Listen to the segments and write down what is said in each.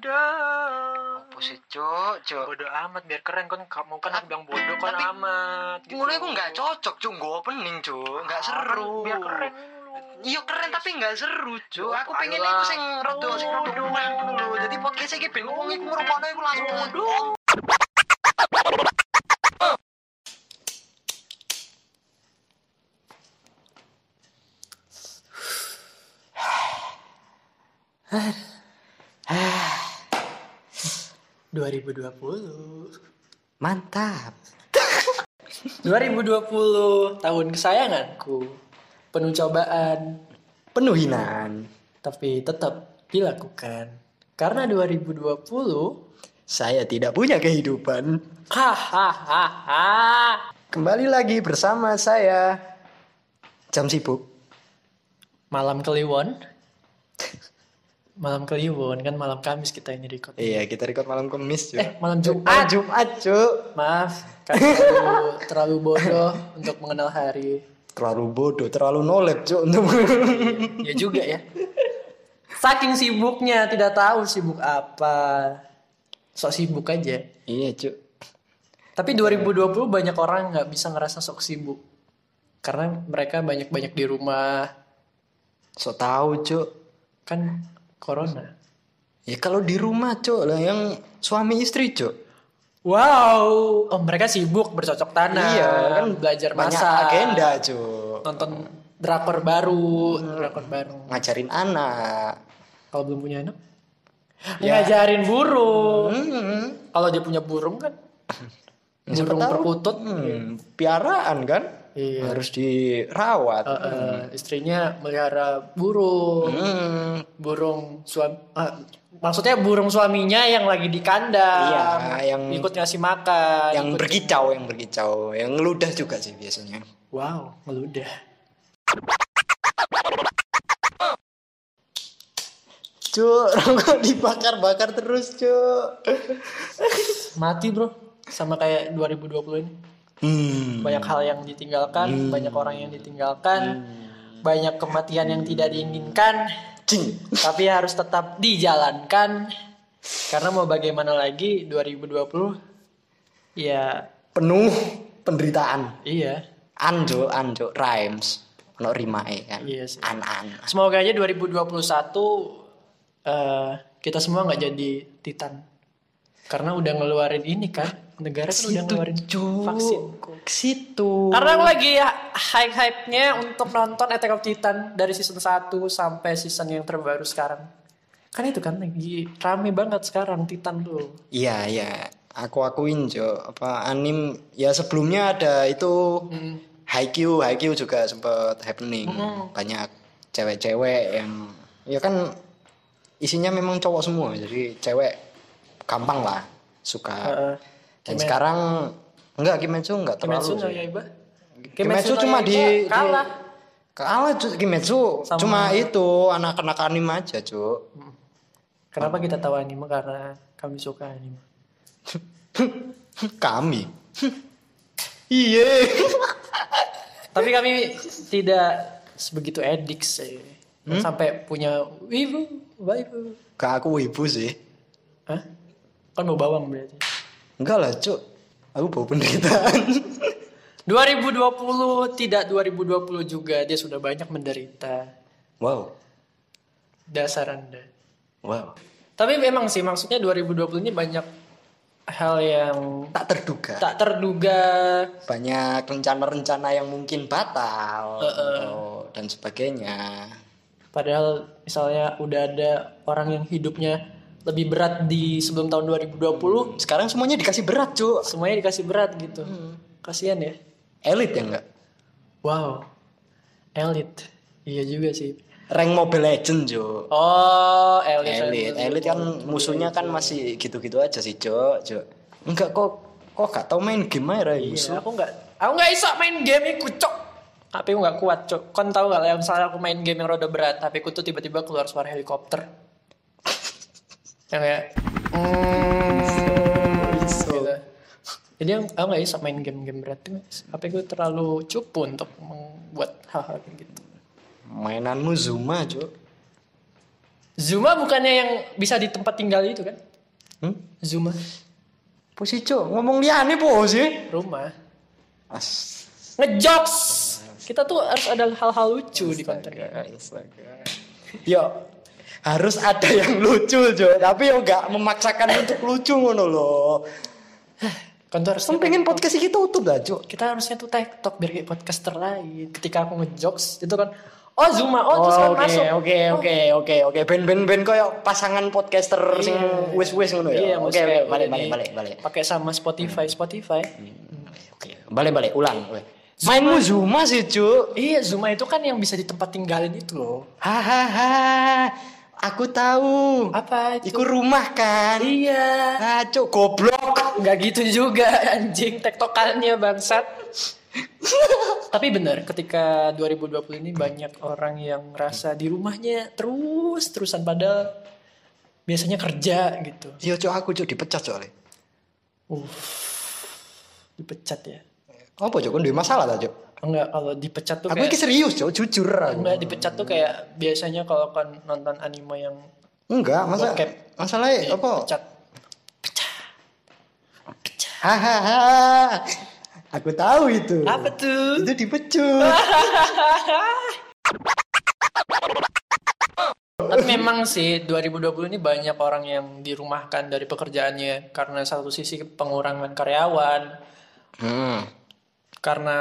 bodoh. apa sih cok cok bodoh amat biar keren kan kamu kan aku bilang bodoh kan Tapi, amat gitu. mulai aku nggak cocok cok gue opening cok nggak seru biar keren Iya keren tapi nggak seru cuy. Aku pengen aku sing rodo sing rodo menang dulu. Jadi podcast iki ben wong iku ngrungokno iku langsung ngundung. Aduh. 2020. Mantap. 2020 tahun kesayanganku. Penuh cobaan, penuh hinaan, tapi tetap dilakukan. Karena 2020 saya tidak punya kehidupan. Hahaha. Kembali lagi bersama saya Jam Sibuk. Malam Kliwon malam kliwon kan malam Kamis kita ini record Iya, kita record malam Kamis, Cuk. eh malam Jumat Jumat, Cuk. maaf kami terlalu, terlalu bodoh untuk mengenal hari Terlalu bodoh, terlalu knowledge, Cuk. Untuk ya juga ya saking sibuknya tidak tahu sibuk apa sok sibuk aja Iya, Cuk. Tapi 2020 banyak orang nggak bisa ngerasa sok sibuk. Karena mereka banyak-banyak di rumah. So tahu, Cuk. Kan corona. Ya kalau di rumah, Cuk, lah yang suami istri, Cuk. Wow, oh mereka sibuk bercocok tanam. Iya, kan belajar banyak masak. agenda, Cuk. Nonton drakor baru, drakor baru. Ngajarin anak. Kalau belum punya anak, Ya. ngajarin burung. Hmm. Kalau dia punya burung kan, burung perkutut. Hmm, piaraan kan? Iya. Harus dirawat. Eh, eh, istrinya melihara burung. Hmm. burung suami maksudnya burung suaminya yang lagi di kandang Iya, yang- ikut ngasih makan yang ikut- berkicau, yang berkicau, yang ngeludah juga sih biasanya. wow ngeludah Cuk, rokok dibakar-bakar terus, Cuk. mati bro sama kayak 2020 ini Hmm. banyak hal yang ditinggalkan banyak orang yang ditinggalkan banyak kematian yang tidak diinginkan Cing. tapi harus tetap dijalankan karena mau bagaimana lagi 2020 ya Penuh penderitaan. iya Anjo, anjo, rhymes. Ono rimae kan. Iya sih. An-an. Semoga aja 2021 eh kita semua nggak jadi titan. Karena udah ngeluarin ini kan, negara kan udah ngeluarin vaksin. Ke situ. Karena aku lagi hype-hype-nya untuk nonton Attack of Titan dari season 1 sampai season yang terbaru sekarang. Kan itu kan lagi rame banget sekarang Titan tuh. Iya, iya. Aku akuin, Jo. Apa anim ya sebelumnya ada itu Hmm. Haikyuu, Haikyuu juga sempat happening. Banyak cewek-cewek yang ya kan isinya memang cowok semua. Jadi cewek gampang lah suka. Heeh. Dan sekarang enggak Kimetsu enggak Kimetsu terlalu. no sih. Yaiba. Kimetsu no cuma Yaiba di, di kalah. kalah cu- Kimetsu Sama- cuma itu anak-anak anime aja, Cuk. Kenapa kita tahu anime? Karena kami suka anime. Kami. Iya. Tapi kami tidak sebegitu edik sih. Sampai punya wibu, wibu. Gak aku ibu sih. Hah? Kan mau bawang berarti. Enggak lah, Cuk. Aku bawa penderitaan. 2020 tidak 2020 juga dia sudah banyak menderita. wow. Dasar Anda. Wow. Tapi memang sih maksudnya 2020 ini banyak hal yang Tak terduga. tak terduga. Banyak rencana-rencana yang mungkin batal atau dan sebagainya. Padahal misalnya udah ada orang yang hidupnya lebih berat di sebelum tahun 2020, Sekarang semuanya dikasih berat, Cuk. semuanya dikasih berat gitu. Kasihan ya. Elit ya enggak? Wow. Elit. Iya juga sih. Rank Mobile Legend, Cuk. Oh, elit. Elit, elit kan musuhnya kan masih gitu-gitu aja sih, Cuk. Cuk. Enggak kok kok gak tau main game aja Iya, musuh. aku nggak, aku nggak iso main game iku, cok. HP ku nggak kuat, cok. Kon tahu nggak lah, misalnya aku main game yang rada berat, HP ku tuh tiba-tiba keluar suara helikopter. Yang kayak, mm, gitu. Jadi aku aku nggak iso main game-game berat tuh. HP ku terlalu cupu untuk membuat hal-hal kayak gitu. Mainanmu Zuma, Cuk. Zuma bukannya yang bisa di tempat tinggal itu kan? Hmm? Zuma Po sih, Cuk? Ngomong liane po sih. rumah. As. Ngejokes. Kita tuh harus ada hal-hal lucu di konten. Astaga. Yo, harus ada yang lucu, Jo. Tapi yo gak memaksakan untuk lucu ngono loh. Kan tuh harus pengen podcast ini tutup lah, Jo. kita harusnya tuh TikTok biar kayak podcaster lain. Ketika aku ngejokes itu kan oh Zuma, oh, terus kan oke, masuk. oke, oke, oke, oke. Ben ben ben koyo pasangan podcaster sing Iya. wis-wis ngono Iya, ya. Oke, maksudnya oke, balik, balik, balik, balik. Pakai sama Spotify, Spotify. Oke, balik, balik, ulang. Oke. Mainmu Zuma sih, Cuk. Iya, Zuma itu kan yang bisa di tempat tinggalin itu loh. Hahaha. Aku tahu. Apa itu? Iku rumah kan. Iya. Ah, Cuk, goblok. Nggak gitu juga anjing tektokannya bangsat. Tapi benar ketika 2020 ini banyak orang yang ngerasa di rumahnya terus terusan padahal biasanya kerja gitu. Iya, Cuk, aku Cuk dipecat soalnya. Dipecat ya. Apa Cuk? Kan masalah ta, Cuk? Enggak kalau dipecat tuh Aku kayak iki serius, Cuk, jujur. aku. enggak dipecat tuh kayak biasanya kalau kan nonton anime yang Enggak, masa Bokep. masalahnya apa? pecat. Hahaha. Aku tahu itu. Apa tuh? Itu dipecut. Tapi memang sih 2020 ini banyak orang yang dirumahkan dari pekerjaannya karena satu sisi pengurangan karyawan, hmm. karena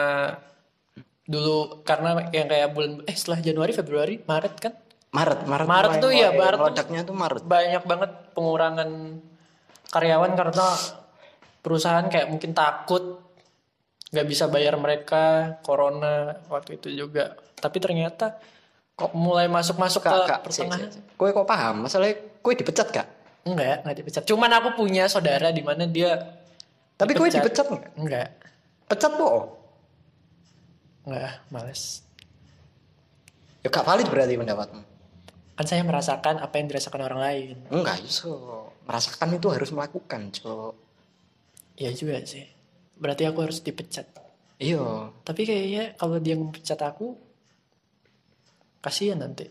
dulu karena yang kayak bulan eh setelah Januari Februari Maret kan Maret, Maret. Maret mulai- tuh ya, Maret tuh- meledaknya tuh Maret. banyak banget pengurangan karyawan karena perusahaan kayak mungkin takut nggak bisa bayar mereka corona waktu itu juga tapi ternyata kok mulai masuk-masuk ke Kak, kak, si, pertengahan si, kok paham? Masalahnya kowe dipecat kak? enggak enggak dipecat cuman aku punya saudara di mana dia Tapi kowe dipecat enggak? enggak Pecat po? Enggak males Ya gak valid berarti pendapatmu. kan saya merasakan apa yang dirasakan orang lain Enggak, iso. Merasakan itu harus melakukan, Cok. Iya juga sih berarti aku harus dipecat Iya. Tapi kayaknya kalau dia ngepecat aku, kasihan nanti.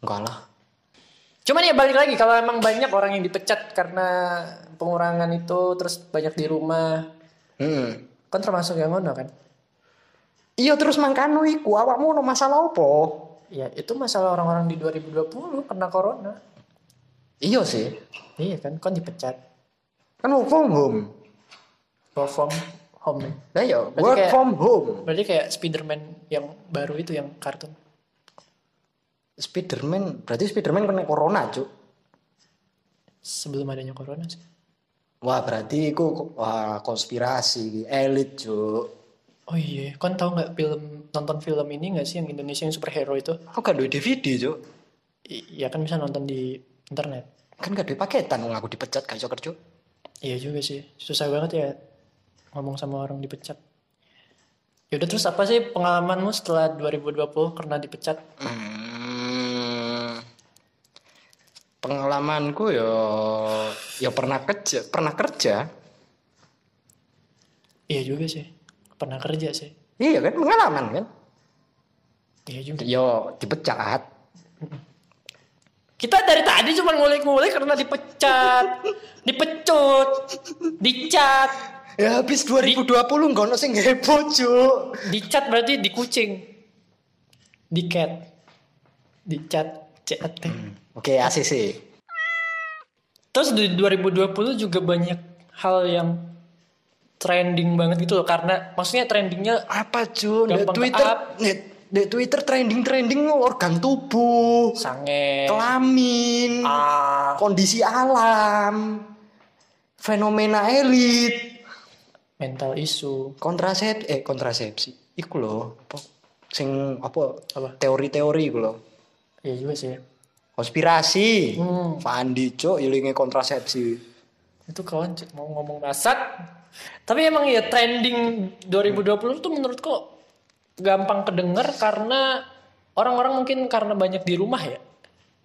Enggak lah. Cuman ya balik lagi kalau emang banyak orang yang dipecat karena pengurangan itu terus banyak di rumah, Hmm. kan termasuk yang ngono kan? Iya terus mangkano iku awakmu ono masalah apa? Ya itu masalah orang-orang di 2020 kena corona. Iya sih. Iya kan, kan dipecat. Kan work from home. Work from home. Lah ya, work kayak- from home. Berarti kayak Spiderman yang baru itu yang kartun. Spiderman, berarti Spiderman kena corona, Cuk. Sebelum adanya corona sih. Wah, berarti iku wah konspirasi elit, Cuk. Oh iya, kan tahu nggak film nonton film ini nggak sih yang Indonesia yang superhero itu? Aku gak duwe DVD. I- Iya kan bisa nonton di internet. Kan gak duwe paketan aku dipecat gak iso kerja. Iya juga sih, susah banget ya ngomong sama orang dipecat. Yaudah terus apa sih pengalamanmu setelah 2020 karena dipecat? Hmm. Pengalamanku ya ya pernah kerja, pernah kerja. Iya juga sih, pernah kerja sih. Iya kan pengalaman kan. Iya juga. Yo dipecat. Kita dari tadi cuma ngulik-ngulik karena dipecat, dipecut, dicat. Ya habis 2020 nggak ono sing heboh, Cuk. Dicat berarti di kucing. Dicat. Dicat. CAT. Oke, ACC. Terus di 2020 juga banyak hal yang trending banget gitu loh. Karena maksudnya trendingnya Apa, Cuk? Di Twitter, ke-up. di, Twitter trending-trending organ tubuh, sange. kelamin, Ah, kondisi alam, fenomena elit, mental isu. kontrasepsi, eh kontrasepsi. Iku loh, apa sing apa? Apa? Teori-teori iku loh. Iya juga sih. Konspirasi. Hmm. Fandi, Cuk, ilinge kontrasepsi. Itu kawan mau ngomong basat. Tapi emang ya trending 2020 tuh menurutku gampang kedenger karena orang-orang mungkin karena banyak di rumah ya.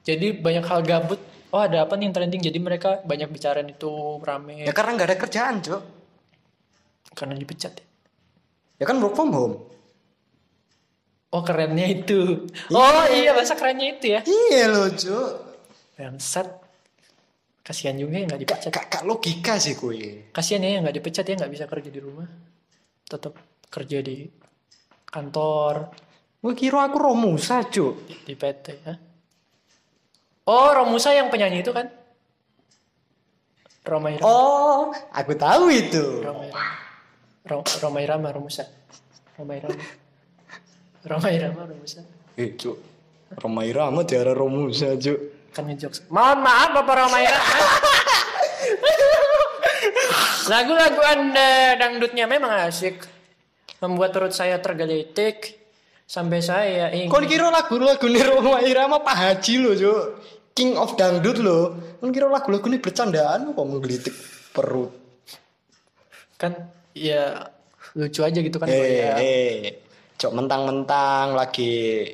Jadi banyak hal gabut. Oh ada apa nih yang trending? Jadi mereka banyak bicarain itu rame Ya karena nggak ada kerjaan, Cuk. karena dipecat. ya. Ya kan work from home. Oh kerennya itu. Oh iya bahasa kerennya itu ya. Iya loh, Cuk. Bangsat. Kasihan juga ya nggak dipecat. Kak, kak logika sih kue. Kasihan ya nggak dipecat ya nggak bisa kerja di rumah. Tetap kerja di kantor Gue kira aku Romusa, Cuk. di, PT ya. Oh Romusa yang penyanyi itu kan? Romai Rama. Oh, aku tahu itu. Romai Rama. Ro- Romai Rama Romusa. Romai Rama. Romai Rama Romusa. Eh, Cuk. Romai Rama tiara Romusa, Cuk. Kan ngejokes. Mohon maaf Bapak Romaira. Lagu-lagu Anda dangdutnya memang asik. Membuat perut saya tergelitik. Sampai saya ingin... Kau kira lagu-lagu nih Romai Rama Pak Haji lo, Cuk. King of Dangdut lo. Kau kira lagu-lagu ini bercandaan kok menggelitik perut. Kan ya lucu aja gitu kan. kalau Eh, ya. eh. Cok mentang-mentang lagi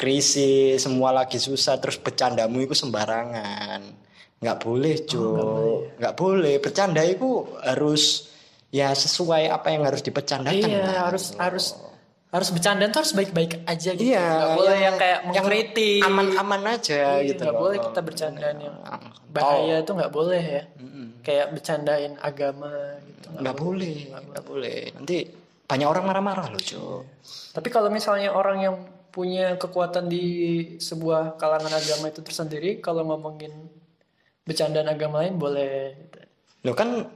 krisis, semua lagi susah, terus bercandamu itu sembarangan. Nggak boleh, Cuk. nggak boleh. Bercanda itu harus ya sesuai apa yang harus dipercandakan. Iya kan? harus harus harus bercanda tuh harus baik-baik aja gitu. Iya, Nggak boleh yang, kayak yang mengkritik. aman-aman aja Iya, gitu nggak boleh kita bercandaan yang Oh. bahaya tuh nggak boleh ya. Kayak bercandain agama gitu. Nggak boleh, nggak boleh. Nanti banyak orang marah-marah loh, Cuk. Tapi kalau misalnya orang yang punya kekuatan di sebuah kalangan agama itu tersendiri, kalau ngomongin bercandaan agama lain boleh. gitu. Lo kan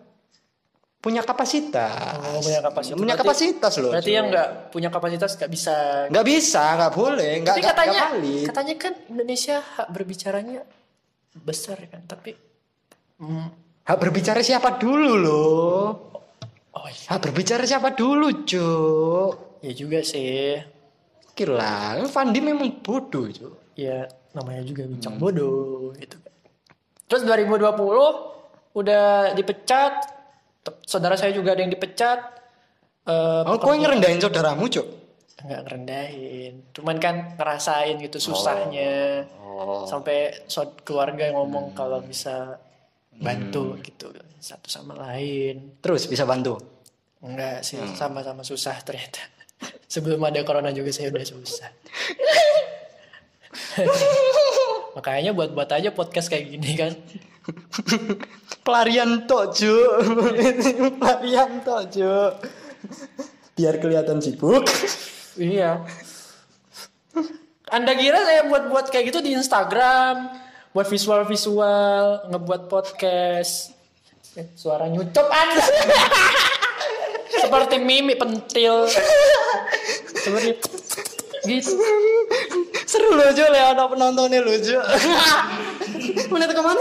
punya kapasitas. Oh, punya kapasitas. Punya Berarti- kapasitas loh. Berarti yang nggak punya kapasitas nggak bisa. nggak bisa, nggak boleh, nggak katanya, valid. katanya kan Indonesia hak berbicaranya besar kan. Tapi, hmm, Hak berbicara siapa dulu loh? oh iya, Hak berbicara siapa dulu, Cuk? ya juga sih. Kira, Fandi memang bodoh, Cuk. Ya namanya juga bincang bodoh gitu kan. Terus 2020 udah dipecat. Saudara saya juga ada yang dipecat. Eh, Oh, kau yang ngerendahin saudaramu, Cuk? nggak ngerendahin cuman kan ngerasain gitu susahnya Oh. sampai so- keluarga yang ngomong Hmm. kalau bisa bantu gitu satu sama lain Terus bisa bantu. enggak sih Hmm. sama-sama susah ternyata sebelum ada corona juga saya udah susah makanya buat-buat aja podcast kayak gini kan Pelarian tok, Cuk. Pelarian tok, Cuk. Biar kelihatan sibuk. iya anda kira saya buat-buat kayak gitu di Instagram buat visual-visual ngebuat podcast Eh, suara nyutup anda seperti mimi pentil seperti gitu Seru. Lihat ada penontonnya loh, Cuk. Menit ke mana?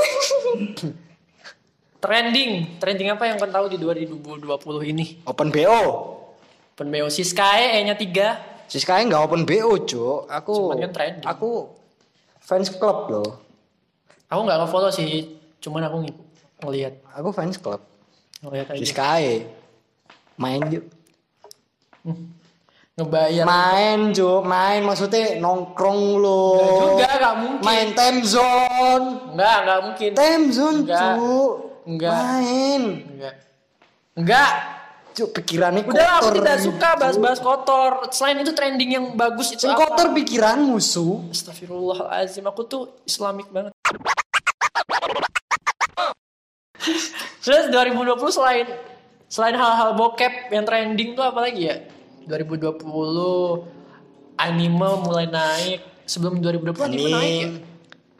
trending trending apa yang kau tahu di 2020 ini Open BO. Open BO Siskae E nya 3 Siskae nggak open BO, Cuk. Aku Cuman kan trending. aku fans club loh. aku nggak nge-follow sih cuman aku ng- ngelihat Aku fans club. ngelihat aja Siskae. Main yuk. ngebayar Main, Cuk. Main maksudnya nongkrong. Nggak juga nggak mungkin Main time zone. nggak nggak mungkin Time zone, Enggak. Enggak. Main. Enggak. Enggak. Cuk, pikirannya Udah aku kotor. tidak suka bahas-bahas kotor. Selain itu trending yang bagus itu apa? kotor pikiranmu, Su. Astagfirullahaladzim. Aku tuh islamik banget. Terus 2020 selain selain hal-hal bokep yang trending tuh apa lagi ya? 2020 anime mulai naik. Sebelum 2020 anime, naik ya?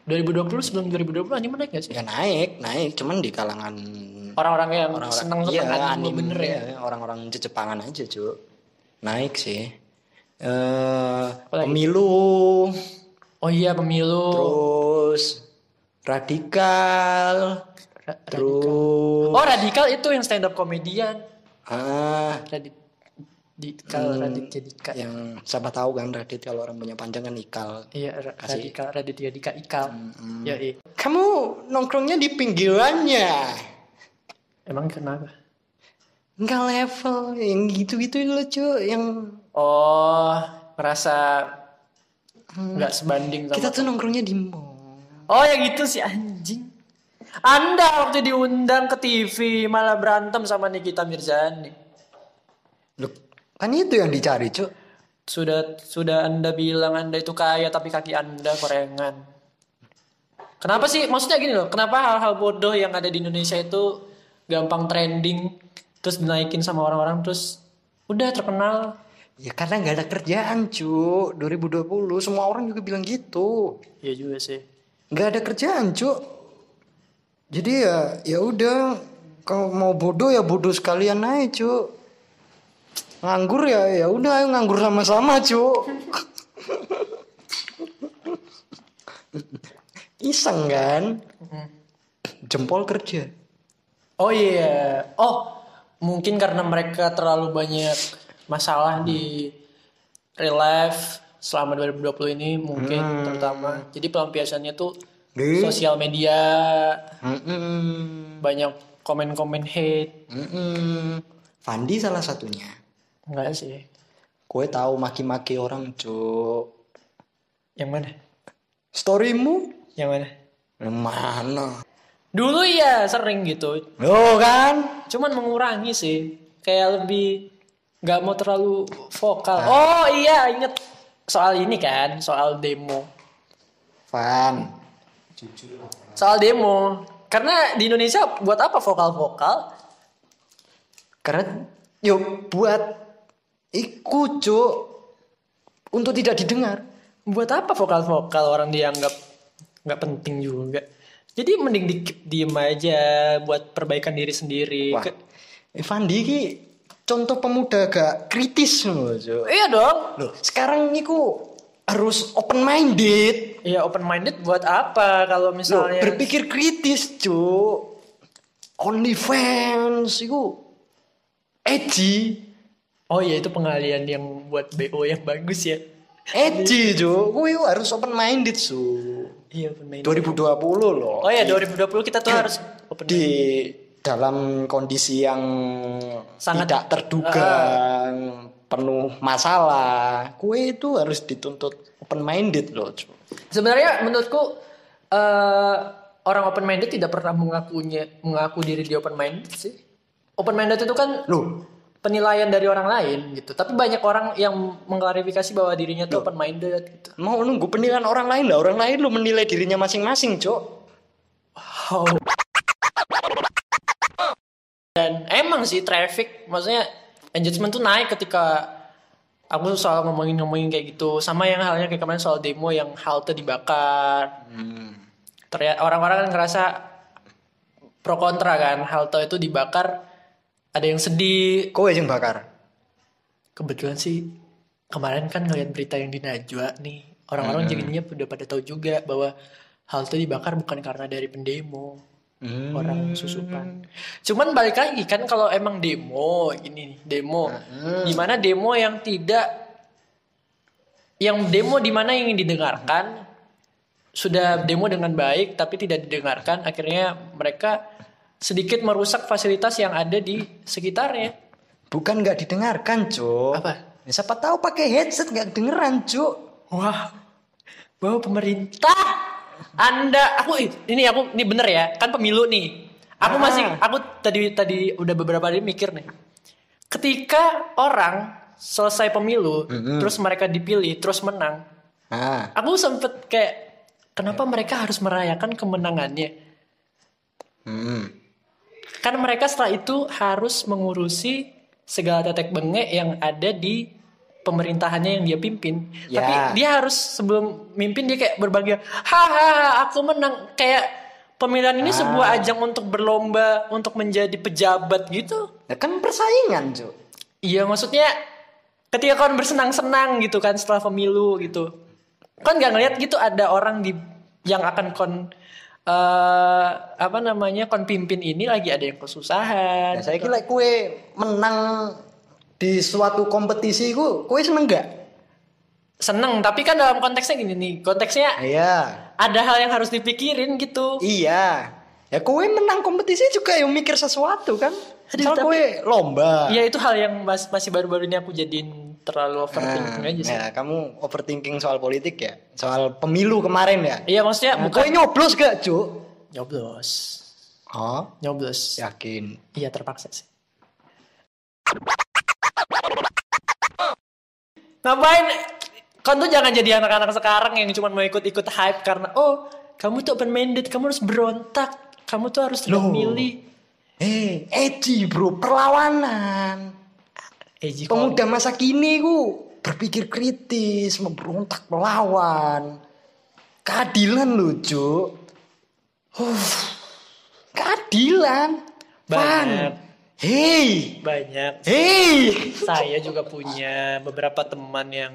2020 sebelum 2020 anime naik gak sih? Ya naik, naik. Cuman di kalangan Orang-orang yang orang-orang seneng iya, seneng anime, anime, bener ya. iya, orang-orang Jepangan aja, Cuk. Naik sih. Eh, lagi? pemilu, Oh iya pemilu. terus radikal, Ra- terus Oh radikal itu yang stand up komedian. ah Radit Dikal Raditya Dika. yang siapa tahu kan Radit kalau orang punya panjang kan ikal. Iya ra- Kasih. Radikal Raditya Dika Ikal. Ya iya. Kamu nongkrongnya di pinggirannya. Emang kenapa? Enggak level yang gitu-gitu loh, Cuk. Yang Oh merasa nggak sebanding sama. kita tuh nongkrongnya di mall. Oh ya gitu sih anjing. Anda waktu diundang ke TV malah berantem sama Nikita Mirzani. Loh, kan itu yang dicari, Cuk. sudah sudah anda bilang anda itu kaya tapi kaki anda korengan. Kenapa sih? Maksudnya gini loh kenapa hal-hal bodoh yang ada di Indonesia itu gampang trending terus dinaikin sama orang-orang terus udah terkenal? Ya karena nggak ada kerjaan cu 2020 semua orang juga bilang gitu. Ya juga sih. Nggak ada kerjaan cu jadi ya ya udah kalau mau bodoh ya bodoh sekalian aja cu nganggur ya ya udah ayo nganggur sama-sama cu iseng kan? Jempol kerja. Oh iya. Oh mungkin karena mereka terlalu banyak masalah di real life selama 2020 ini mungkin terutama. Jadi pelampiasannya tuh Nih. sosial media. Mm-mm. banyak komen-komen hate. Mm-mm. Fandi salah satunya. Enggak sih. Kue tahu maki-maki orang cu yang mana? Storymu? Yang mana? Yang mana? Dulu ya sering gitu. Lo kan? Cuman mengurangi sih. Kayak lebih nggak mau terlalu vokal. Oh iya inget soal ini kan soal demo. Fan soal demo. Karena di Indonesia buat apa vokal-vokal? Karena Yuk buat Iku cu Untuk tidak didengar. Buat apa vokal-vokal orang dianggap nggak penting juga? Jadi mending di diem aja buat perbaikan diri sendiri. Wah. Ke- eh, Fandi ki Contoh pemuda agak kritis loh iya dong. Loh. Sekarang niku Harus open minded ya open minded buat apa kalau Loh, misalnya berpikir kritis, cu. OnlyFans itu edgy. oh iya itu pengalian yang buat BO yang bagus ya Edgy, cu. Kuwi harus open minded, su. iya open minded 2020 loh. oh ya 2020 kita tuh harus open Di dalam kondisi yang Sangat- tidak terduga, penuh masalah, kue itu harus dituntut open minded loh. Sebenarnya menurutku eh, orang open minded tidak pernah mengakunya mengaku diri dia open minded sih. Open minded itu kan Loh, penilaian dari orang lain gitu. Tapi banyak orang yang mengklarifikasi bahwa dirinya tuh open minded gitu. mau nunggu penilaian orang lain lah. Orang lain lo menilai dirinya masing-masing, cok. Wow. Dan emang sih traffic maksudnya engagement tuh naik ketika aku soal ngomongin-ngomongin kayak gitu. Sama yang halnya kayak kemarin soal demo yang halte dibakar. Ternyata orang-orang kan ngerasa pro kontra kan halte itu dibakar ada yang sedih. Kowe yang bakar. kebetulan sih kemarin kan ngeliat berita yang di Najwa nih orang-orang jadinya udah pada tahu juga bahwa halte dibakar bukan karena dari pendemo Hmm. orang susupan cuman balik lagi kan kalau emang demo nih demo di mana demo yang tidak yang demo di mana yang ingin didengarkan sudah demo dengan baik tapi tidak didengarkan akhirnya mereka sedikit merusak fasilitas yang ada di sekitarnya Bukan nggak didengarkan, cok. Apa? Ya, siapa tahu pakai headset nggak dengeran, cok. Wah, bahwa pemerintah, Anda, aku ini aku ini bener ya, kan pemilu nih. Aku Ah. masih, aku tadi tadi udah beberapa hari mikir nih. Ketika orang selesai pemilu, terus mereka dipilih, terus menang, Nah, aku sempet kayak, kenapa mereka harus merayakan kemenangannya? hmm. Kan mereka setelah itu harus mengurusi segala tetek bengek yang ada di pemerintahannya yang dia pimpin. Ya. Tapi dia harus sebelum mimpin dia kayak berbangga, hahaha aku menang. Kayak pemilihan ini sebuah ajang untuk berlomba untuk menjadi pejabat gitu. Ya kan persaingan, cok. Iya maksudnya ketika kalian bersenang-senang gitu kan setelah pemilu gitu. Kan nggak ngeliat gitu ada orang di yang akan kon eh apa namanya kon pimpin ini lagi ada yang kesusahan. Ya, saya kira kue menang di suatu kompetisi ku, kue seneng nggak? seneng tapi kan dalam konteksnya gini nih konteksnya Iya. ada hal yang harus dipikirin gitu Iya. Ya kue menang kompetisi juga yang mikir sesuatu kan. Aduh, Misal tapi- kue lomba. ya itu hal yang mas- masih baru-baru ini aku jadiin terlalu overthinking Nah, aja sih ya, kamu overthinking soal politik ya? Soal pemilu kemarin ya? iya maksudnya Nah, bukan kue nyoblos gak, Cuk? nyoblos Oh, nyoblos yakin. iya terpaksa sih Ngapain? Kan tuh jangan jadi anak-anak sekarang yang cuma mau ikut-ikut hype karena oh kamu tuh open minded, kamu harus berontak, kamu tuh harus Loh. memilih. Eh, edgy bro, perlawanan. Eji Pemuda masa kini ku berpikir kritis, memberontak, melawan. Keadilan loh, Cuk. Huh, keadilan. Fan. Hei, banyak. hei. Saya juga punya beberapa teman yang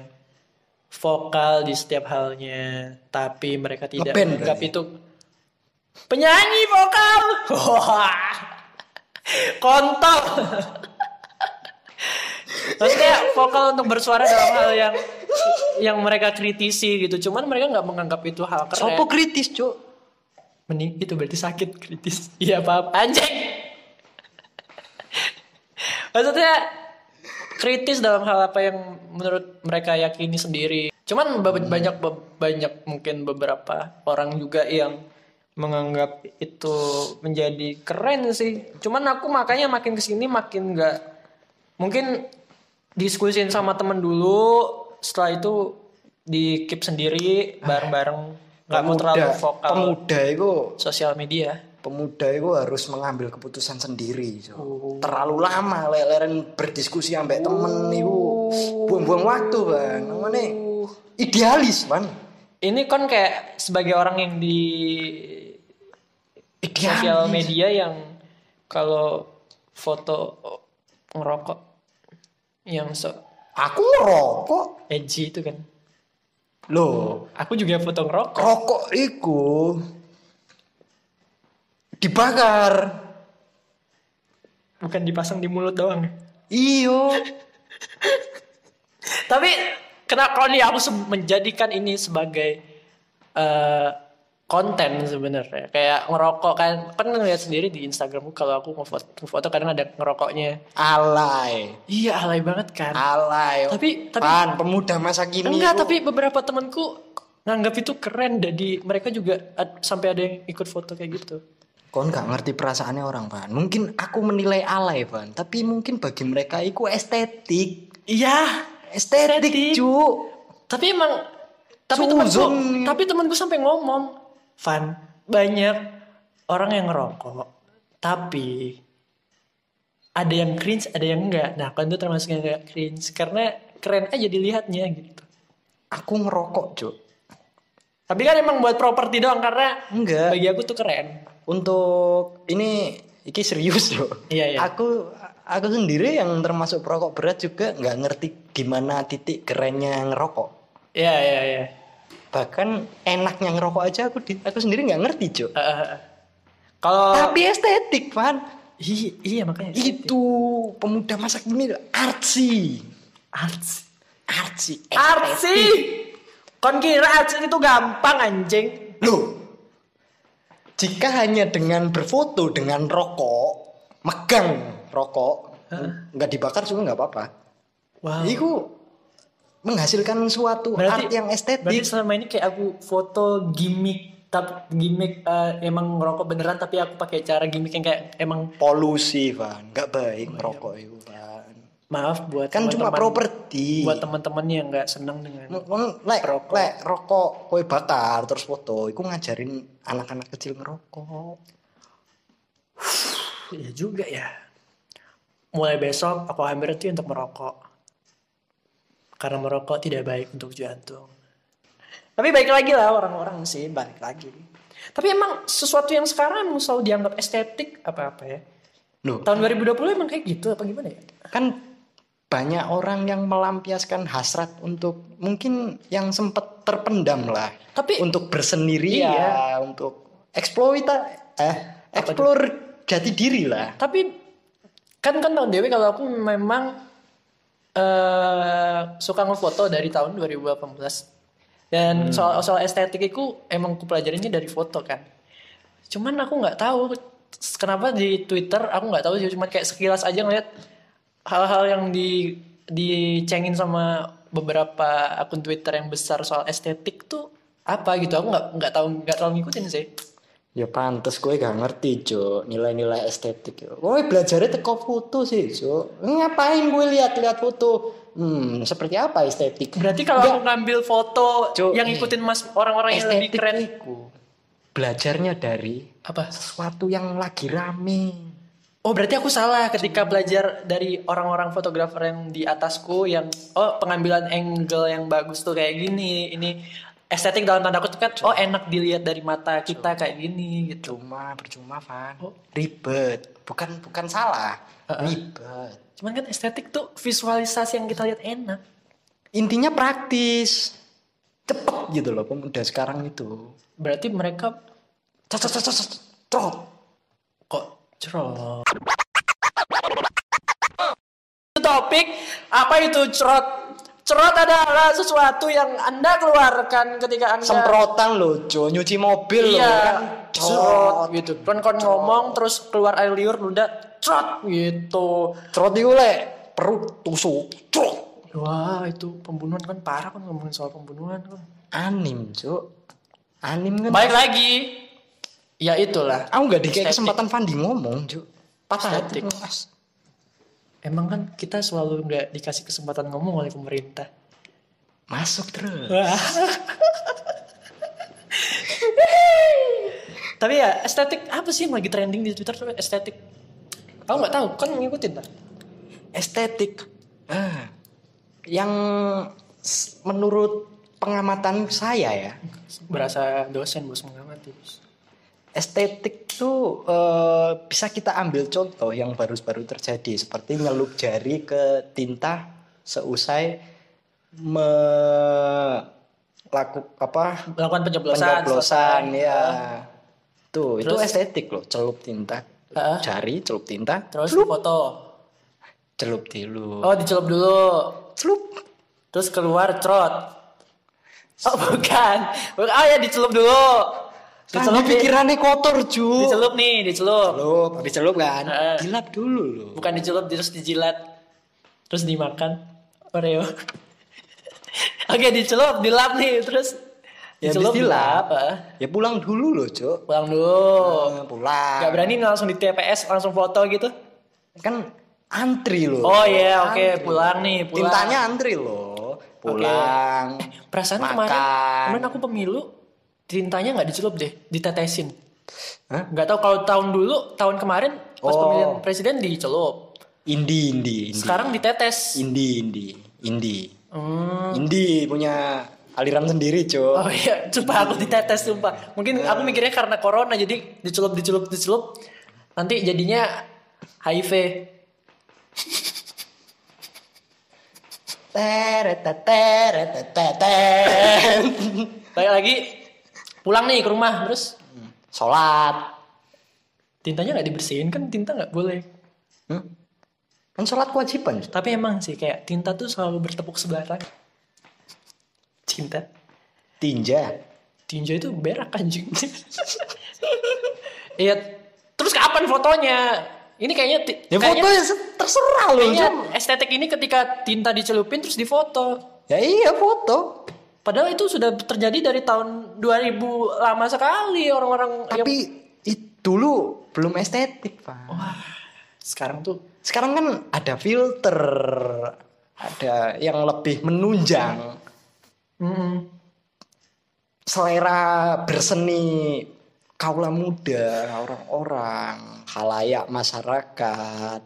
vokal di setiap halnya, tapi mereka tidak Ngeband menganggap berarti? itu penyanyi vokal. Kontol. Maksudnya vokal untuk bersuara dalam hal yang yang mereka kritisi gitu. Cuman mereka nggak menganggap itu hal keren. Sopo kritis, Cuk? Mending itu berarti sakit kritis. Iya paham. Anjing. Maksudnya kritis dalam hal apa yang menurut mereka yakini sendiri. Cuman ba- banyak ba- banyak mungkin beberapa orang juga yang menganggap itu menjadi keren sih. Cuman aku makanya makin ke sini makin nggak mungkin diskusin sama temen dulu. Setelah itu di keep sendiri bareng-bareng nggak mau terlalu vokal pemuda itu sosial media. Pemuda itu harus mengambil keputusan sendiri Cuk. Oh. terlalu lama leleren berdiskusi sampai temen itu. Buang-buang waktu bang. Namanya idealis bang. Ini kan kayak sebagai orang yang di idealis. sosial media yang kalau foto ngerokok yang so aku ngerokok. Edgy itu kan. loh. Aku juga foto ngerokok. rokok itu dibakar. Bukan dipasang di mulut doang. iyo. Tapi kenapa kalau nih aku menjadikan ini sebagai eh, konten sebenarnya? Kayak ngerokok kan kan ngeliat sendiri di Instagramku kalau aku ngefoto, ngefoto kadang ada ngerokoknya. Alay. Iya alay banget kan? Alay. Tapi- tapi- Pan, pemuda masa kini enggak tapi beberapa temanku nganggap itu keren. Jadi mereka juga ad- sampai ada yang ikut foto kayak gitu Kau nggak ngerti perasaannya orang, Pan. Mungkin aku menilai alay, Pan. Tapi mungkin bagi mereka itu estetik. iya Estetik, Estetik. Cuk. tapi emang tapi temanku tapi temanku sampai ngomong Van banyak orang yang ngerokok tapi ada yang cringe ada yang enggak nah kan itu termasuk yang enggak cringe karena keren aja dilihatnya gitu Aku ngerokok, Cuk. tapi kan emang buat properti doang karena Enggak. bagi aku tuh keren Untuk ini iki serius, Cuk. Iya, iya. Aku aku sendiri yang termasuk perokok berat juga nggak ngerti gimana titik kerennya ngerokok. iya iya iya Bahkan enaknya ngerokok aja aku di- aku sendiri nggak ngerti, eh, eh. kalau Tapi estetik, Pan. iya, iya makanya Itu pemuda masa kini artsy. arts Artsy. artsy kon kira artsy itu gampang anjing Loh, jika hanya dengan berfoto dengan rokok, megang rokok, nggak dibakar juga nggak apa-apa. wow Itu menghasilkan suatu art yang Berarti estetik. selama ini kayak aku foto gimmick tapi gimmick eh, emang ngerokok beneran tapi aku pakai cara gimmick yang kayak emang Polusi, Van. Nggak baik merokok itu, Van. Maaf buat Kan cuma teman-teman- properti. buat teman-teman yang nggak senang dengan Lek, Rokok. lek rokok kowe bakar terus foto, itu ngajarin anak-anak kecil ngerokok. ya juga ya. Mulai besok aku berhenti untuk merokok. Karena merokok tidak baik untuk jantung. Tapi baik lagi lah orang-orang sih balik lagi. Tapi emang sesuatu yang sekarang emang selalu dianggap estetik apa-apa ya? Loh, tahun 2020 emang kayak gitu apa gimana ya? Kan banyak orang yang melampiaskan hasrat untuk mungkin yang sempat terpendam lah Tapi- untuk bersendiri Iya. ya untuk eksploita eh explore jati diri lah Tapi kan kan tahun Dewi kalau aku memang eh suka ngefoto dari tahun 2018. Dan soal soal estetik itu emang aku pelajarinya dari foto kan. Cuman aku nggak tahu kenapa di Twitter aku nggak tahu sih cuma kayak sekilas aja ngeliat hal-hal yang di dicengin sama beberapa akun Twitter yang besar soal estetik tuh apa gitu? Aku nggak nggak tahu nggak terlalu ngikutin sih. Ya pantes gue gak ngerti Jo nilai-nilai estetik yo gue belajarnya teko foto sih Jo ngapain gue lihat-lihat foto? Hmm, seperti apa estetik? Berarti kalau aku ngambil foto Cuk, yang ngikutin mas orang-orang yang lebih keren. iku belajarnya dari apa? sesuatu yang lagi rame. Oh berarti aku salah ketika belajar dari orang-orang fotografer yang di atasku yang oh pengambilan angle yang bagus tuh kayak gini ini estetik dalam tanda kutip kan oh enak dilihat dari mata kita kayak gini gitu. Cuma percuma, Van. Oh. Ribet, bukan bukan salah. Uh-uh. Ribet. Cuman kan estetik tuh visualisasi yang kita lihat enak. Intinya praktis. Cepet gitu loh pemuda sekarang itu. Berarti mereka Cet, cet, cet, cet, cet, Trot. kok cerot. Itu topik apa itu cerot? Cerot adalah sesuatu yang anda keluarkan ketika anda Semprotan loh, Jo. Nyuci mobil loh. iya Kan. cerot gitu. Kan kon ngomong terus keluar air liur udah cerot gitu. Trot itu lek perut tusuk. Trot. Wah itu pembunuhan kan parah kan ngomongin soal pembunuhan kan. Anim, Jo. Anim kan. Baik lagi. Ya itulah. Aku nggak dikasih kesempatan Fandi ngomong, Jo. Patah hati. Mas. Emang kan kita selalu nggak dikasih kesempatan ngomong oleh pemerintah. Masuk terus. Tapi ya estetik apa sih yang lagi trending di Twitter tuh estetik? Aku nggak tahu kan ngikutin lah. Estetik. Ah. Yang menurut pengamatan saya ya, Berasa dosen bos mengamati. Estetik tuh eh, bisa kita ambil contoh yang baru-baru terjadi seperti nyelup jari ke tinta seusai melakukan apa Melakukan pencoblosan. pencoblosan selesai. ya. Tuh, itu Terus? estetik loh, celup tinta. Heeh. Jari celup tinta, Terus celup, foto. celup dulu. Oh dicelup dulu. Celup. Terus keluar trot. Oh bukan. Bukan. Oh ya dicelup dulu. Dicelup di- pikirannya kotor, Ju. Dicelup nih, dicelup. Celup, habis celup kan. Heeh. Dilap dulu loh. Bukan dicelup terus dijilat. Terus dimakan. Oreo. Oke dicelup, dilap nih terus Ya, dicelup dilap. ah. Ya pulang dulu loh, Cuk. Pulang dulu. Eh, pulang. Gak berani langsung di TPS langsung foto gitu? Kan antri loh. Oh iya, oke Antri. pulang nih, pulang. Tintanya antri loh. Pulang. Perasaan makan. kemarin, kemarin aku pemilu tintanya nggak dicelup deh, ditetesin. Nggak tahu kalau tahun dulu, tahun kemarin pas Oh. pemilihan presiden dicelup. Indi, Indi, Indi. Sekarang ditetes. Indi, Indi, Indi. Hmm. Indi punya aliran sendiri, Cuk. Oh iya, coba aku ditetes sumpah. Mungkin aku mikirnya karena corona jadi dicelup dicelup dicelup nanti jadinya HIV. Teret, teret, teret, teret. Balik lagi pulang nih ke rumah terus Sholat. tintanya nggak dibersihin kan tinta nggak boleh. Hmm? Kan sholat kewajiban. Tapi emang sih kayak tinta tuh selalu bertepuk sebelah tangan. Cinta. Tinja. Tinja itu berak anjing. Iya. Terus kapan fotonya? Ini kayaknya Ya kayaknya, foto ya se- terserah loh, kayaknya estetik ini ketika tinta dicelupin terus difoto. Ya iya foto. Padahal itu sudah terjadi dari tahun 2000 lama sekali orang-orang yang Tapi itu dulu belum estetik, Pak. wah sekarang tuh Sekarang kan ada filter, ada yang lebih menunjang mm, selera berseni kaula muda, orang-orang, halayak masyarakat,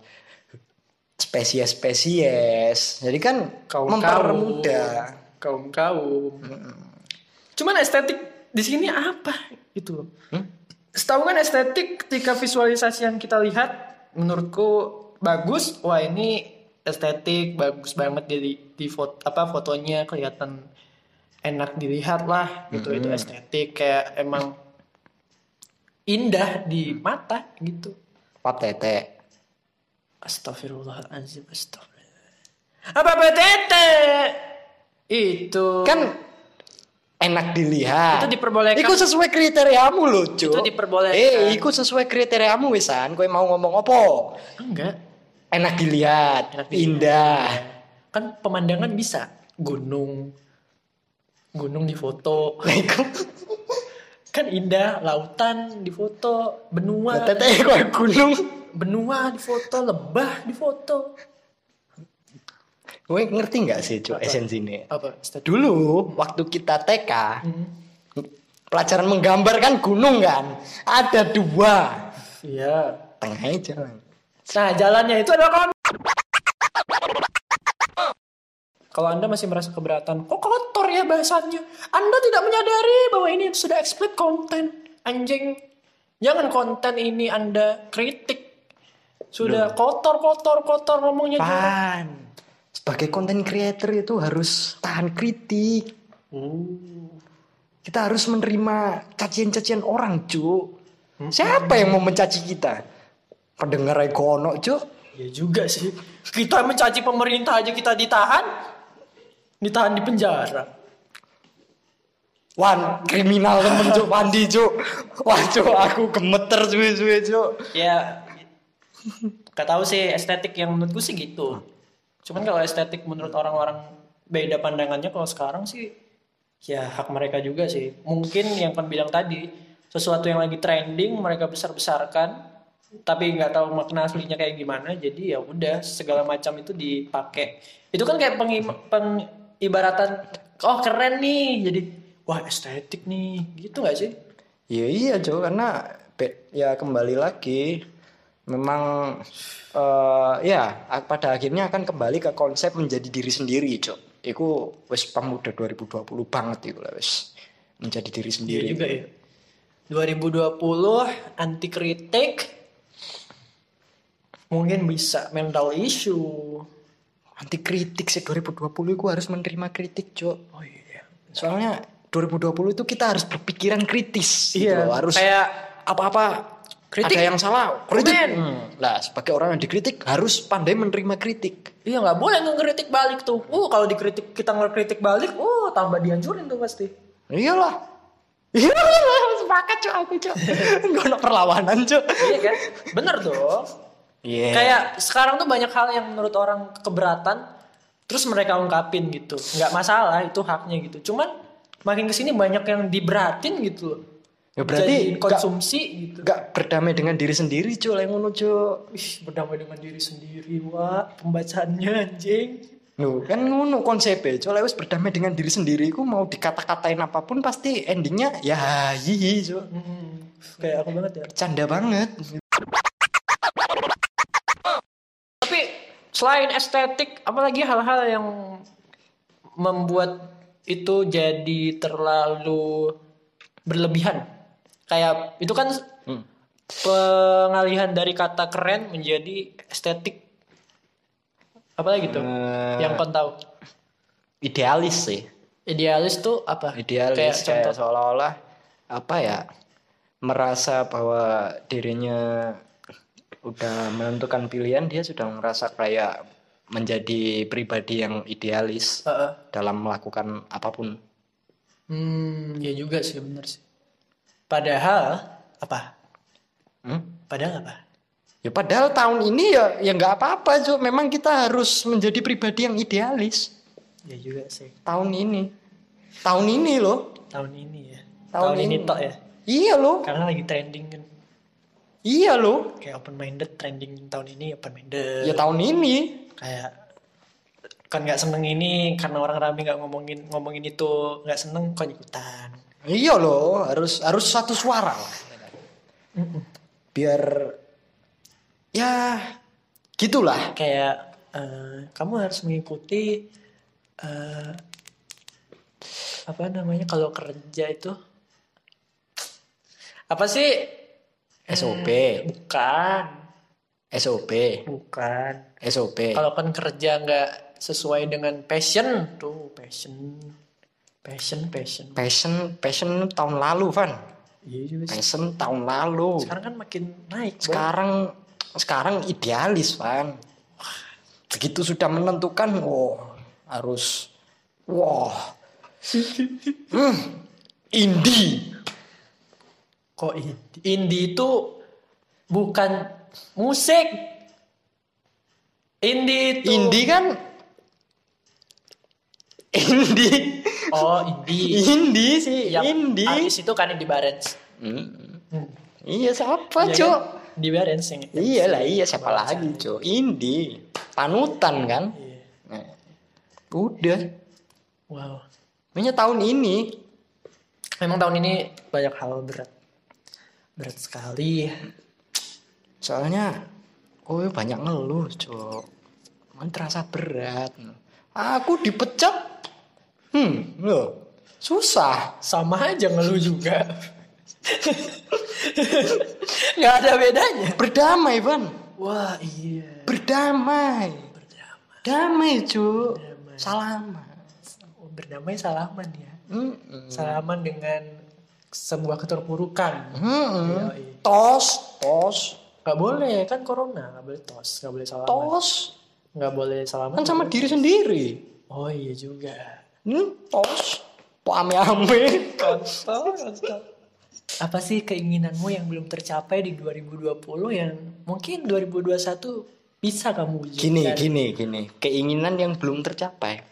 spesies-spesies. Jadi kan kaum mempermudah. Kaum kaum. Cuman estetik di sini apa gitu loh. Hmm? Setahu kan estetik ketika visualisasi yang kita lihat menurutku bagus. Wah ini estetik bagus banget jadi di foto apa fotonya kelihatan enak dilihat lah gitu itu estetik kayak emang indah di mata gitu. Pak Tete. Astagfirullahaladzim Astagfirullah Apa PTT? Itu Kan enak dilihat. Itu diperbolehkan. Iku sesuai kriteriamu loh, Cuk. Itu diperbolehkan. Eh, iku sesuai kriteriamu wisan. Kowe mau ngomong apa? Enggak Enak dilihat, Enak dilihat. indah. Kan pemandangan bisa Gunung Gunung di foto Kan indah Lautan di foto Benua Tete kok gunung. Benua di foto Lebah di foto Gue ngerti nggak sih cuk esensi ini? Apa? Estetik. Dulu waktu kita TK, Hmm. pelajaran menggambar kan gunung kan, ada dua, Iya. tengahnya jalan. Nah, jalannya itu adalah kon. Kalau Anda masih merasa keberatan, kok kotor ya bahasannya? Anda tidak menyadari bahwa ini sudah explicit konten. Anjing. Jangan konten ini Anda kritik. Sudah kotor, kotor, kotor ngomongnya juga. Pan, sebagai konten creator itu harus tahan kritik. Uh. Kita harus menerima cacian-cacian orang, cuk. Siapa yang mau mencaci kita? Pendengar ekono, cuk. Ya juga sih. Kita mencaci pemerintah aja kita ditahan. Ditahan di penjara. Wan, kriminal temen cuk, mandi cuk. Wah cuk, aku gemeter suwe-suwe cuk. Ya, gak tahu sih estetik yang menurutku sih gitu. Cuman kalau estetik menurut orang-orang beda pandangannya kalau sekarang sih ya hak mereka juga sih. Mungkin yang kan bilang tadi sesuatu yang lagi trending mereka besar-besarkan tapi nggak tahu makna aslinya kayak gimana jadi ya udah segala macam itu dipakai itu kan kayak pengim- pengibaratan oh keren nih jadi wah estetik nih gitu nggak sih Iya iya cuk, karena ya kembali lagi memang eh ya pada akhirnya akan kembali ke konsep menjadi diri sendiri cuk. Iku wis pemuda 2020 banget iku lah wis menjadi diri Iya sendiri. juga ya. 2020 anti kritik mungkin bisa mental issue. Anti kritik sih 2020 itu harus menerima kritik cuk. Oh iya. Soalnya 2020 itu kita harus berpikiran kritis gitu Iya, loh. harus kayak apa-apa kritik, ada yang salah kritik. Hmm. Lah sebagai orang yang dikritik harus pandai menerima kritik. Iya nggak boleh ngekritik balik tuh. Uh kalau dikritik kita ngekritik balik, uh tambah dihancurin tuh pasti. Iyalah. Iya, sepakat cok aku cok. Gak ada perlawanan cok. iya kan? Bener dong. Iya. Kayak sekarang tuh banyak hal yang menurut orang keberatan, terus mereka ungkapin gitu. Nggak masalah itu haknya gitu. Cuman makin ke sini banyak yang diberatin gitu. loh. Ya berarti konsumsi gitu. Gak berdamai dengan diri sendiri cok, yang ngono. Ih, berdamai dengan diri sendiri, Wak. Pembacaannya anjing. Nuh, kan ngono konsepnya. Cok, lewat berdamai dengan diri sendiri, ku mau dikata-katain apa pun pasti endingnya ya hihi cok. Hmm, kayak aku banget ya. Canda banget. Tapi selain estetik, apalagi hal-hal yang membuat itu jadi terlalu berlebihan. Kayak itu kan Hmm. pengalihan dari kata keren menjadi estetik. Apalagi tuh? Eh, yang kau tahu. Idealis sih. Idealis tuh apa? Idealis Kayak kayak, contoh. seolah-olah apa ya merasa bahwa dirinya udah menentukan pilihan dia sudah merasa kayak menjadi pribadi yang idealis Heeh. dalam melakukan apa pun. Hmm, ya juga sih bener sih. Padahal apa? Hmm? Padahal apa? Ya padahal tahun ini ya ya nggak apa-apa Cuk. Memang kita harus menjadi pribadi yang idealis Ya juga sih. tahun ini. Tahun ini loh. Tahun ini ya. Tahun Tahun, ini ini. tok ya. Iya loh. Karena lagi trending kan. Iya loh. Kayak open minded trending tahun ini open minded. Ya tahun ini. Kayak kan nggak seneng ini karena orang rame nggak ngomongin ngomongin itu nggak seneng kok ikutan. Iya loh, harus harus satu suara lah. Biar ya gitulah. Kayak eh, kamu harus mengikuti eh, apa namanya kalau kerja itu apa sih? SOP, Bukan, SOP, bukan. SOP. Kalau kan kerja nggak sesuai dengan passion tuh passion, passion, passion. Passion, passion tahun lalu, Van. Iya. Passion tahun lalu. Sekarang kan makin naik. Sekarang sekarang idealis, Van. Begitu sudah menentukan, wow, harus wah. Hmm, indie. Kok indie? Indie itu bukan musik. Indie itu. Indie kan indie. Oh, indie. Indie sih, Yang indie. artis itu kan di Barents. Hmm. Hmm. Iya siapa, Iya Cok? kan? Di Barents yang Iya lah, iya siapa lagi, Cok? Indie. Panutan kan? Iya. Nah, Udah. Wow. Makanya tahun ini Memang tahun ini banyak hal berat. Berat sekali. soalnya oh banyak ngeluh, Cok. Man terasa berat. Aku dipecat. Hmm, loh. Susah. Sama aja ngeluh juga. Nggak ada bedanya. Berdamai, Van. Wah iya. Berdamai. Berdamai. Damai, Cuk. Berdamai. Salaman. Oh, Berdamai salaman ya. Mm-mm. Salaman dengan sebuah keterpurukan. Yoi. Tos, tos, Gak boleh kan corona, gak boleh tos, gak boleh salaman. tos. Gak boleh salaman. Kan sama diri sendiri. Oh iya juga. Hmm, tos. Kok ame-ame. Apa sih keinginanmu yang belum tercapai di 2020 yang mungkin 2021 bisa kamu wujudkan? Gini, gini, gini. Keinginan yang belum tercapai.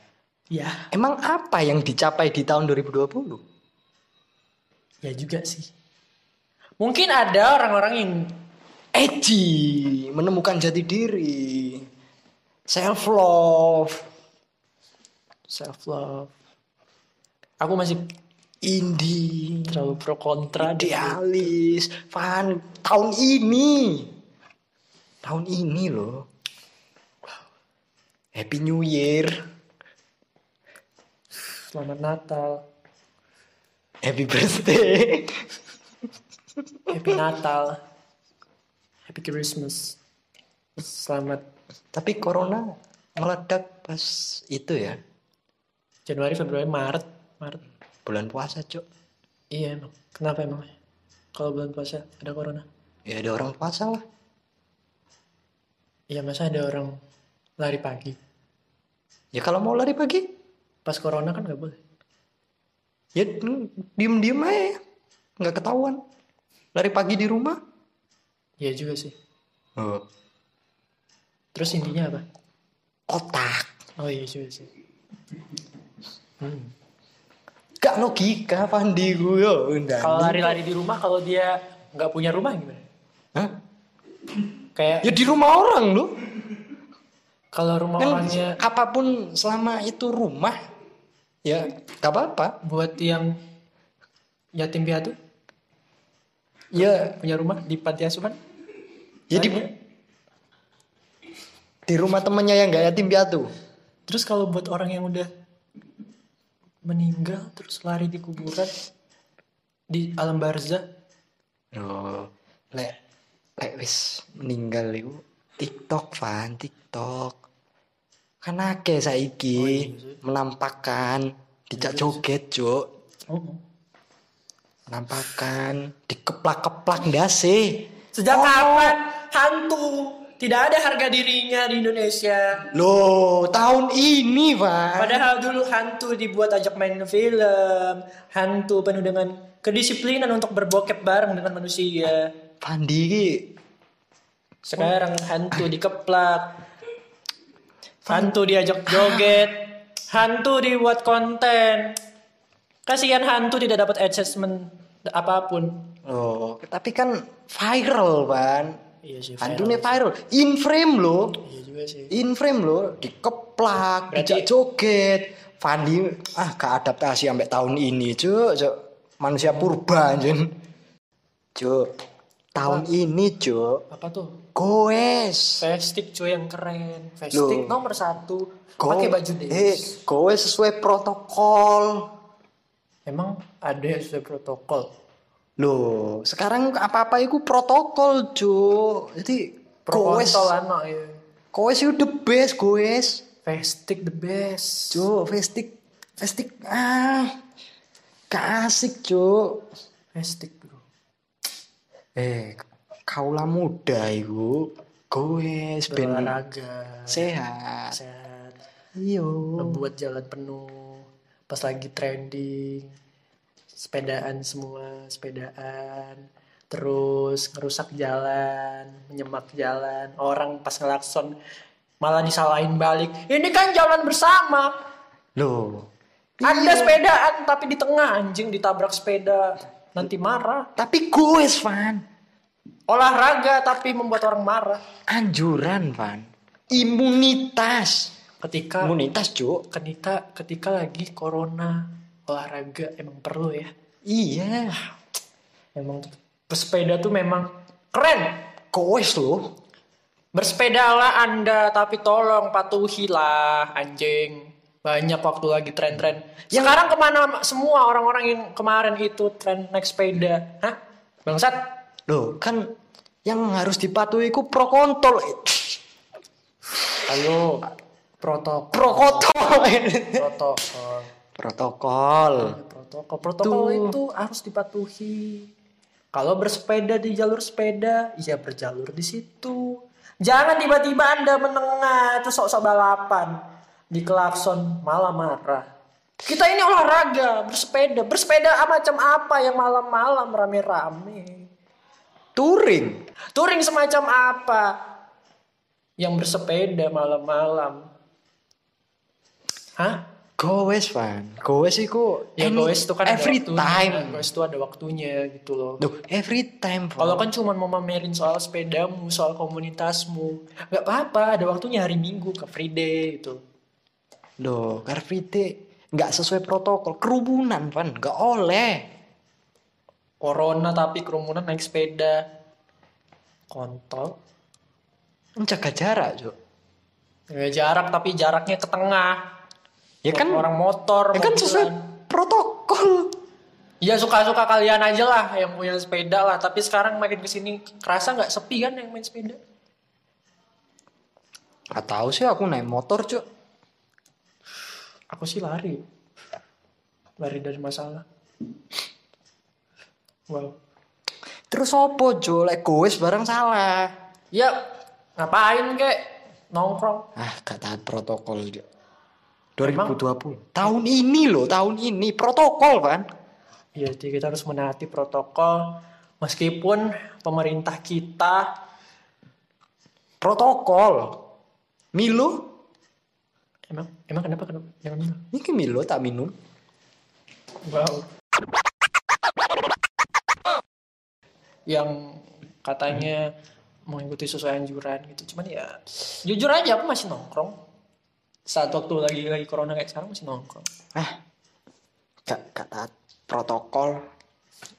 Ya, Emang apa yang dicapai di tahun 2020? ya juga sih. Mungkin ada orang-orang yang Edgy, menemukan jati diri. Self love, self love. Aku masih indie, terlalu pro kontra idealis. Fan, tahun ini. Tahun ini loh. Happy New Year. Selamat Natal, Happy birthday. Happy Natal, Happy Christmas. Selamat Tapi corona meledak pas itu ya. Januari, Februari, Maret, Maret. Bulan puasa, Cok. Iya emang. Kenapa emang? Kalau bulan puasa ada corona? Ya ada orang puasa lah. Iya masa ada orang lari pagi. Ya kalau mau lari pagi, Pas corona kan nggak boleh. ya diem-diem aja. Nggak ketahuan. Lari pagi di rumah. Iya juga sih. Oh. Terus intinya apa? Otak. Oh iya juga sih. Hmm. Gak logika, Pandi gue. Kalau lari-lari di rumah, kalau dia nggak punya rumah gimana? Hah? Kayak Ya di rumah orang loh. kalau rumah Kan orangnya apa pun selama itu rumah, ya gak apa-apa. buat yang yatim piatu Ya, punya rumah di panti asuhan, ya di, di rumah temennya yang gak yatim piatu. Terus kalau buat orang yang udah meninggal terus lari di kuburan di alam barzah, Oh, lek lek wis meninggal itu TikTok fan TikTok. Kan akeh saiki Oh, iya sih. menampakkan dijak joget, Cuk. oh. Menampakkan dikeplak-keplak ndase. sejak Oh. kapan hantu tidak ada harga dirinya di Indonesia? Loh, tahun ini, Pak. Padahal dulu hantu dibuat ajak main film, hantu penuh dengan kedisiplinan untuk berbokep bareng dengan manusia. Pandi Sekarang hantu dikeplak, hantu diajak joget, hantu dibuat konten. Kasihan hantu tidak dapat assessment apa pun. Oh, tapi kan viral, Pan. Iya sih. Hantunya viral. In frame loh. Iya juga sih. In frame loh, dikeplak, Berarti- dijak joget. Fandi ah gak adaptasi sampai tahun ini, Cuk. Cuk. Manusia purba anjing. Cuk. Tahun ini, Cuk. Apa tuh? Goes. Festik cuy yang keren. Festik nomor satu. Pakai baju Eh, dance. goes sesuai protokol. Emang ada sesuai protokol. Loh, sekarang apa-apa itu protokol, Cuk. Jadi goes. Protokol anak ya. Goes itu the best, goes. Festik the best. Cuk, festik festik ah. Gak asik, Cuk. Festik bro. Eh, kaulah muda iku. Goes ben sehat. Sehat. Iyo. Membuat jalan penuh. Pas lagi trending. Sepedaan semua. Sepedaan. Terus ngerusak jalan. Menyemak jalan. Orang pas ngelakson malah disalahin balik. Ini kan jalan bersama. Loh. Ada sepedaan tapi di tengah anjing ditabrak sepeda. Nanti marah. Tapi goes, Van. Olahraga tapi membuat orang marah. Anjuran, Van. Imunitas. ketika Imunitas, Cuk. ketika ketika lagi corona olahraga emang perlu ya. Iya. emang bersepeda tuh memang keren. Koes loh. bersepedalah anda tapi tolong patuhilah anjing. Banyak waktu lagi tren-tren. Sekarang ke mana semua orang-orang yang kemarin itu tren naik sepeda? Hah? Bangsat. Loh, kan yang harus dipatuhi ku pro kontol. ayo protokol. Pro kontol. protokol Protokol. protokol. Protokol Tuh. itu harus dipatuhi. Kalau bersepeda di jalur sepeda ya berjalur di situ. Jangan tiba-tiba anda menengah terus sok-sok balapan. Di klakson malah marah. Kita ini olahraga bersepeda. Bersepeda macam apa yang malam-malam rame-rame? Touring. touring semacam apa? Yang bersepeda malam-malam. Hah Goes, Van. Goes iku Ya any- goes itu kan ada every waktunya. time. Goes itu ada waktunya gitu loh. Loh, every time. Van. Kalau kan cuma mau mamerin soal sepedamu, soal komunitasmu, nggak apa-apa. Ada waktunya hari Minggu ke free day gitu. Loh, Car Free Day nggak sesuai protokol. Kerumunan, Van. Nggak oleh. Corona tapi kerumunan naik sepeda. Kontol. Menjaga jarak, Cuk. Ya, jarak tapi jaraknya ke tengah. Ya kan, orang motor. ya kan sesuai protokol. Ya suka-suka kalian aja lah yang punya sepeda lah. Tapi sekarang makin ke sini kerasa nggak sepi kan yang main sepeda? Gak tahu sih aku naik motor, Cuk. Aku sih lari. Lari dari masalah. Wow. Terus opo, Cuk? Lek goes barang salah. Ya, ngapain kek? Nongkrong. Ah, gak taat protokol, Cuk. 2020. Tahun ini loh, tahun ini protokol, Van. Iya, jadi kita harus menaati protokol. Meskipun pemerintah kita, Protokol. Milo? emang emang kenapa kenapa? Jangan minum. Ini Milo tak minum. Wow. Yang katanya mengikuti sesuai anjuran gitu. Cuman ya, jujur aja aku masih nongkrong. Saat waktu lagi lagi corona kayak sekarang masih nongkrong. Ah, gak, gak taat protokol.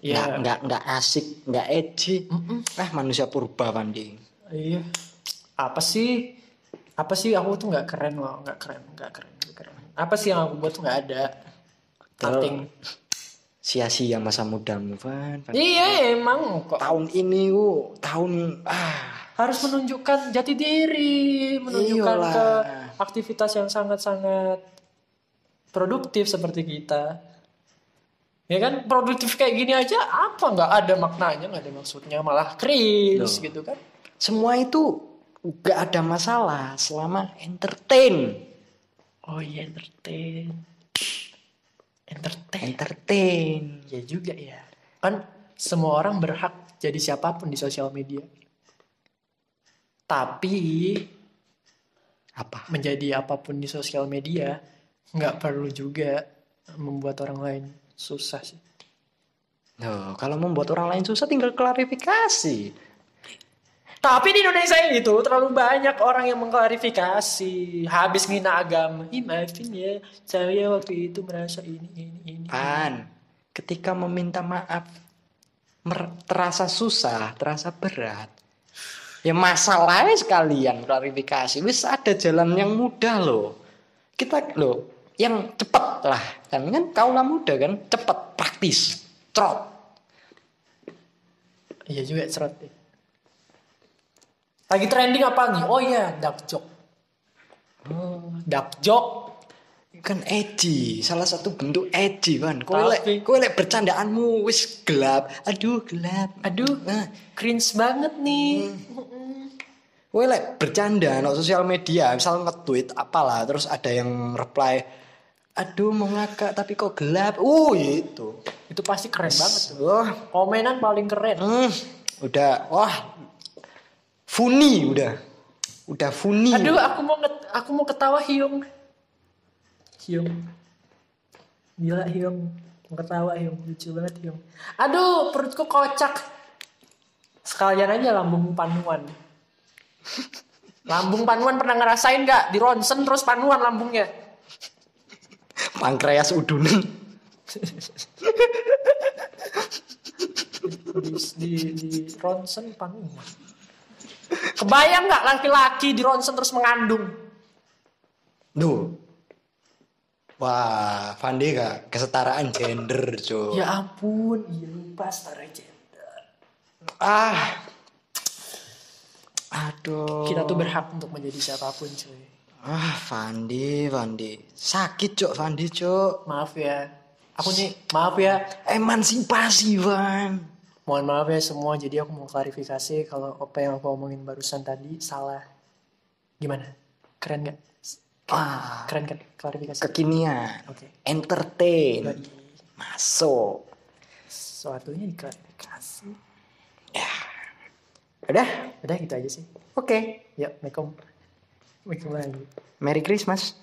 Iya. Nggak, nggak, nggak asik, nggak edgy. Mm-mm. Ah, manusia purba, Pandi. Iya. Apa sih? Apa sih aku tuh nggak keren loh, nggak keren, nggak keren, nggak keren. Apa sih yang aku buat tuh nggak ada? Nothing. Sia-sia masa mudamu, Van. Van. Iya emang kok Tahun ini, uh, tahun... Ah, harus menunjukkan jati diri, menunjukkan Iyalah. ke aktivitas yang sangat-sangat produktif seperti kita. Ya kan produktif kayak gini aja apa nggak ada maknanya nggak ada maksudnya malah cringe Loh. gitu kan? semua itu gak ada masalah selama entertain. Oh iya entertain, entertain. Entertain. Ya juga ya. Kan semua orang berhak jadi siapa pun di sosial media. Tapi Apa? menjadi apa pun di sosial media nggak perlu juga membuat orang lain susah sih. Loh, kalau membuat orang lain susah tinggal klarifikasi. Tapi di Indonesia ini tuh terlalu banyak orang yang mengklarifikasi. Habis ngina agama. Ih maafin ya, saya waktu itu merasa ini, ini, ini. Pan, ketika meminta maaf terasa susah, terasa berat. Ya masalahnya sekalian klarifikasi. Wis ada jalan yang mudah loh. Kita loh, yang cepat lah. Kan kan kaulah muda kan, cepat, praktis, trot. Iya juga cerot. Lagi trending apa nih? Oh iya, dark joke. Oh, Dark joke. kan edgy, salah satu bentuk edgy kan. Kowe lek kowe lek bercandaanmu wis gelap. Aduh, gelap. Aduh, Nah, cringe banget nih. Kowe lek bercanda no sosial media, misal nge-tweet apalah terus ada yang reply Aduh mau ngakak tapi kok gelap. Uh itu. Itu pasti keren banget tuh. Wah, Komenan paling keren. hmm, udah wah. Funny udah. Udah funny. Aduh, aku mau nget- aku mau ketawa Hyung. Hyung. Gila Hyung. Mau ketawa Hyung, lucu banget Hyung. Aduh, perutku kocak. Sekalian aja lambung panuan. Lambung panuan pernah ngerasain gak? Di ronsen terus panuan lambungnya. Pankreas udunan. Di, di, di ronsen panuan. Kebayang gak laki-laki di ronsen terus mengandung? Duh. Wah, Fandi gak kesetaraan gender, cuy. Ya ampun, iya lupa setara gender. Ah. Aduh. Kita tuh berhak untuk menjadi siapa pun cuy. Ah, Fandi, Fandi. Sakit, Cok, Fandi, Cok. Maaf ya. Aku nih, maaf ya. Emansipasi, Van. Mohon maaf ya semua. Jadi aku mau klarifikasi kalau apa yang aku omongin barusan tadi salah. Gimana? Keren gak? Ah, Keren kan klarifikasi? kekinian. Oke. Entertain. Jadi Masuk. sesuatunya diklarifikasi. Udah? Udah gitu aja sih. Oke. Ya, Mekom. Mekom lagi. Merry Christmas.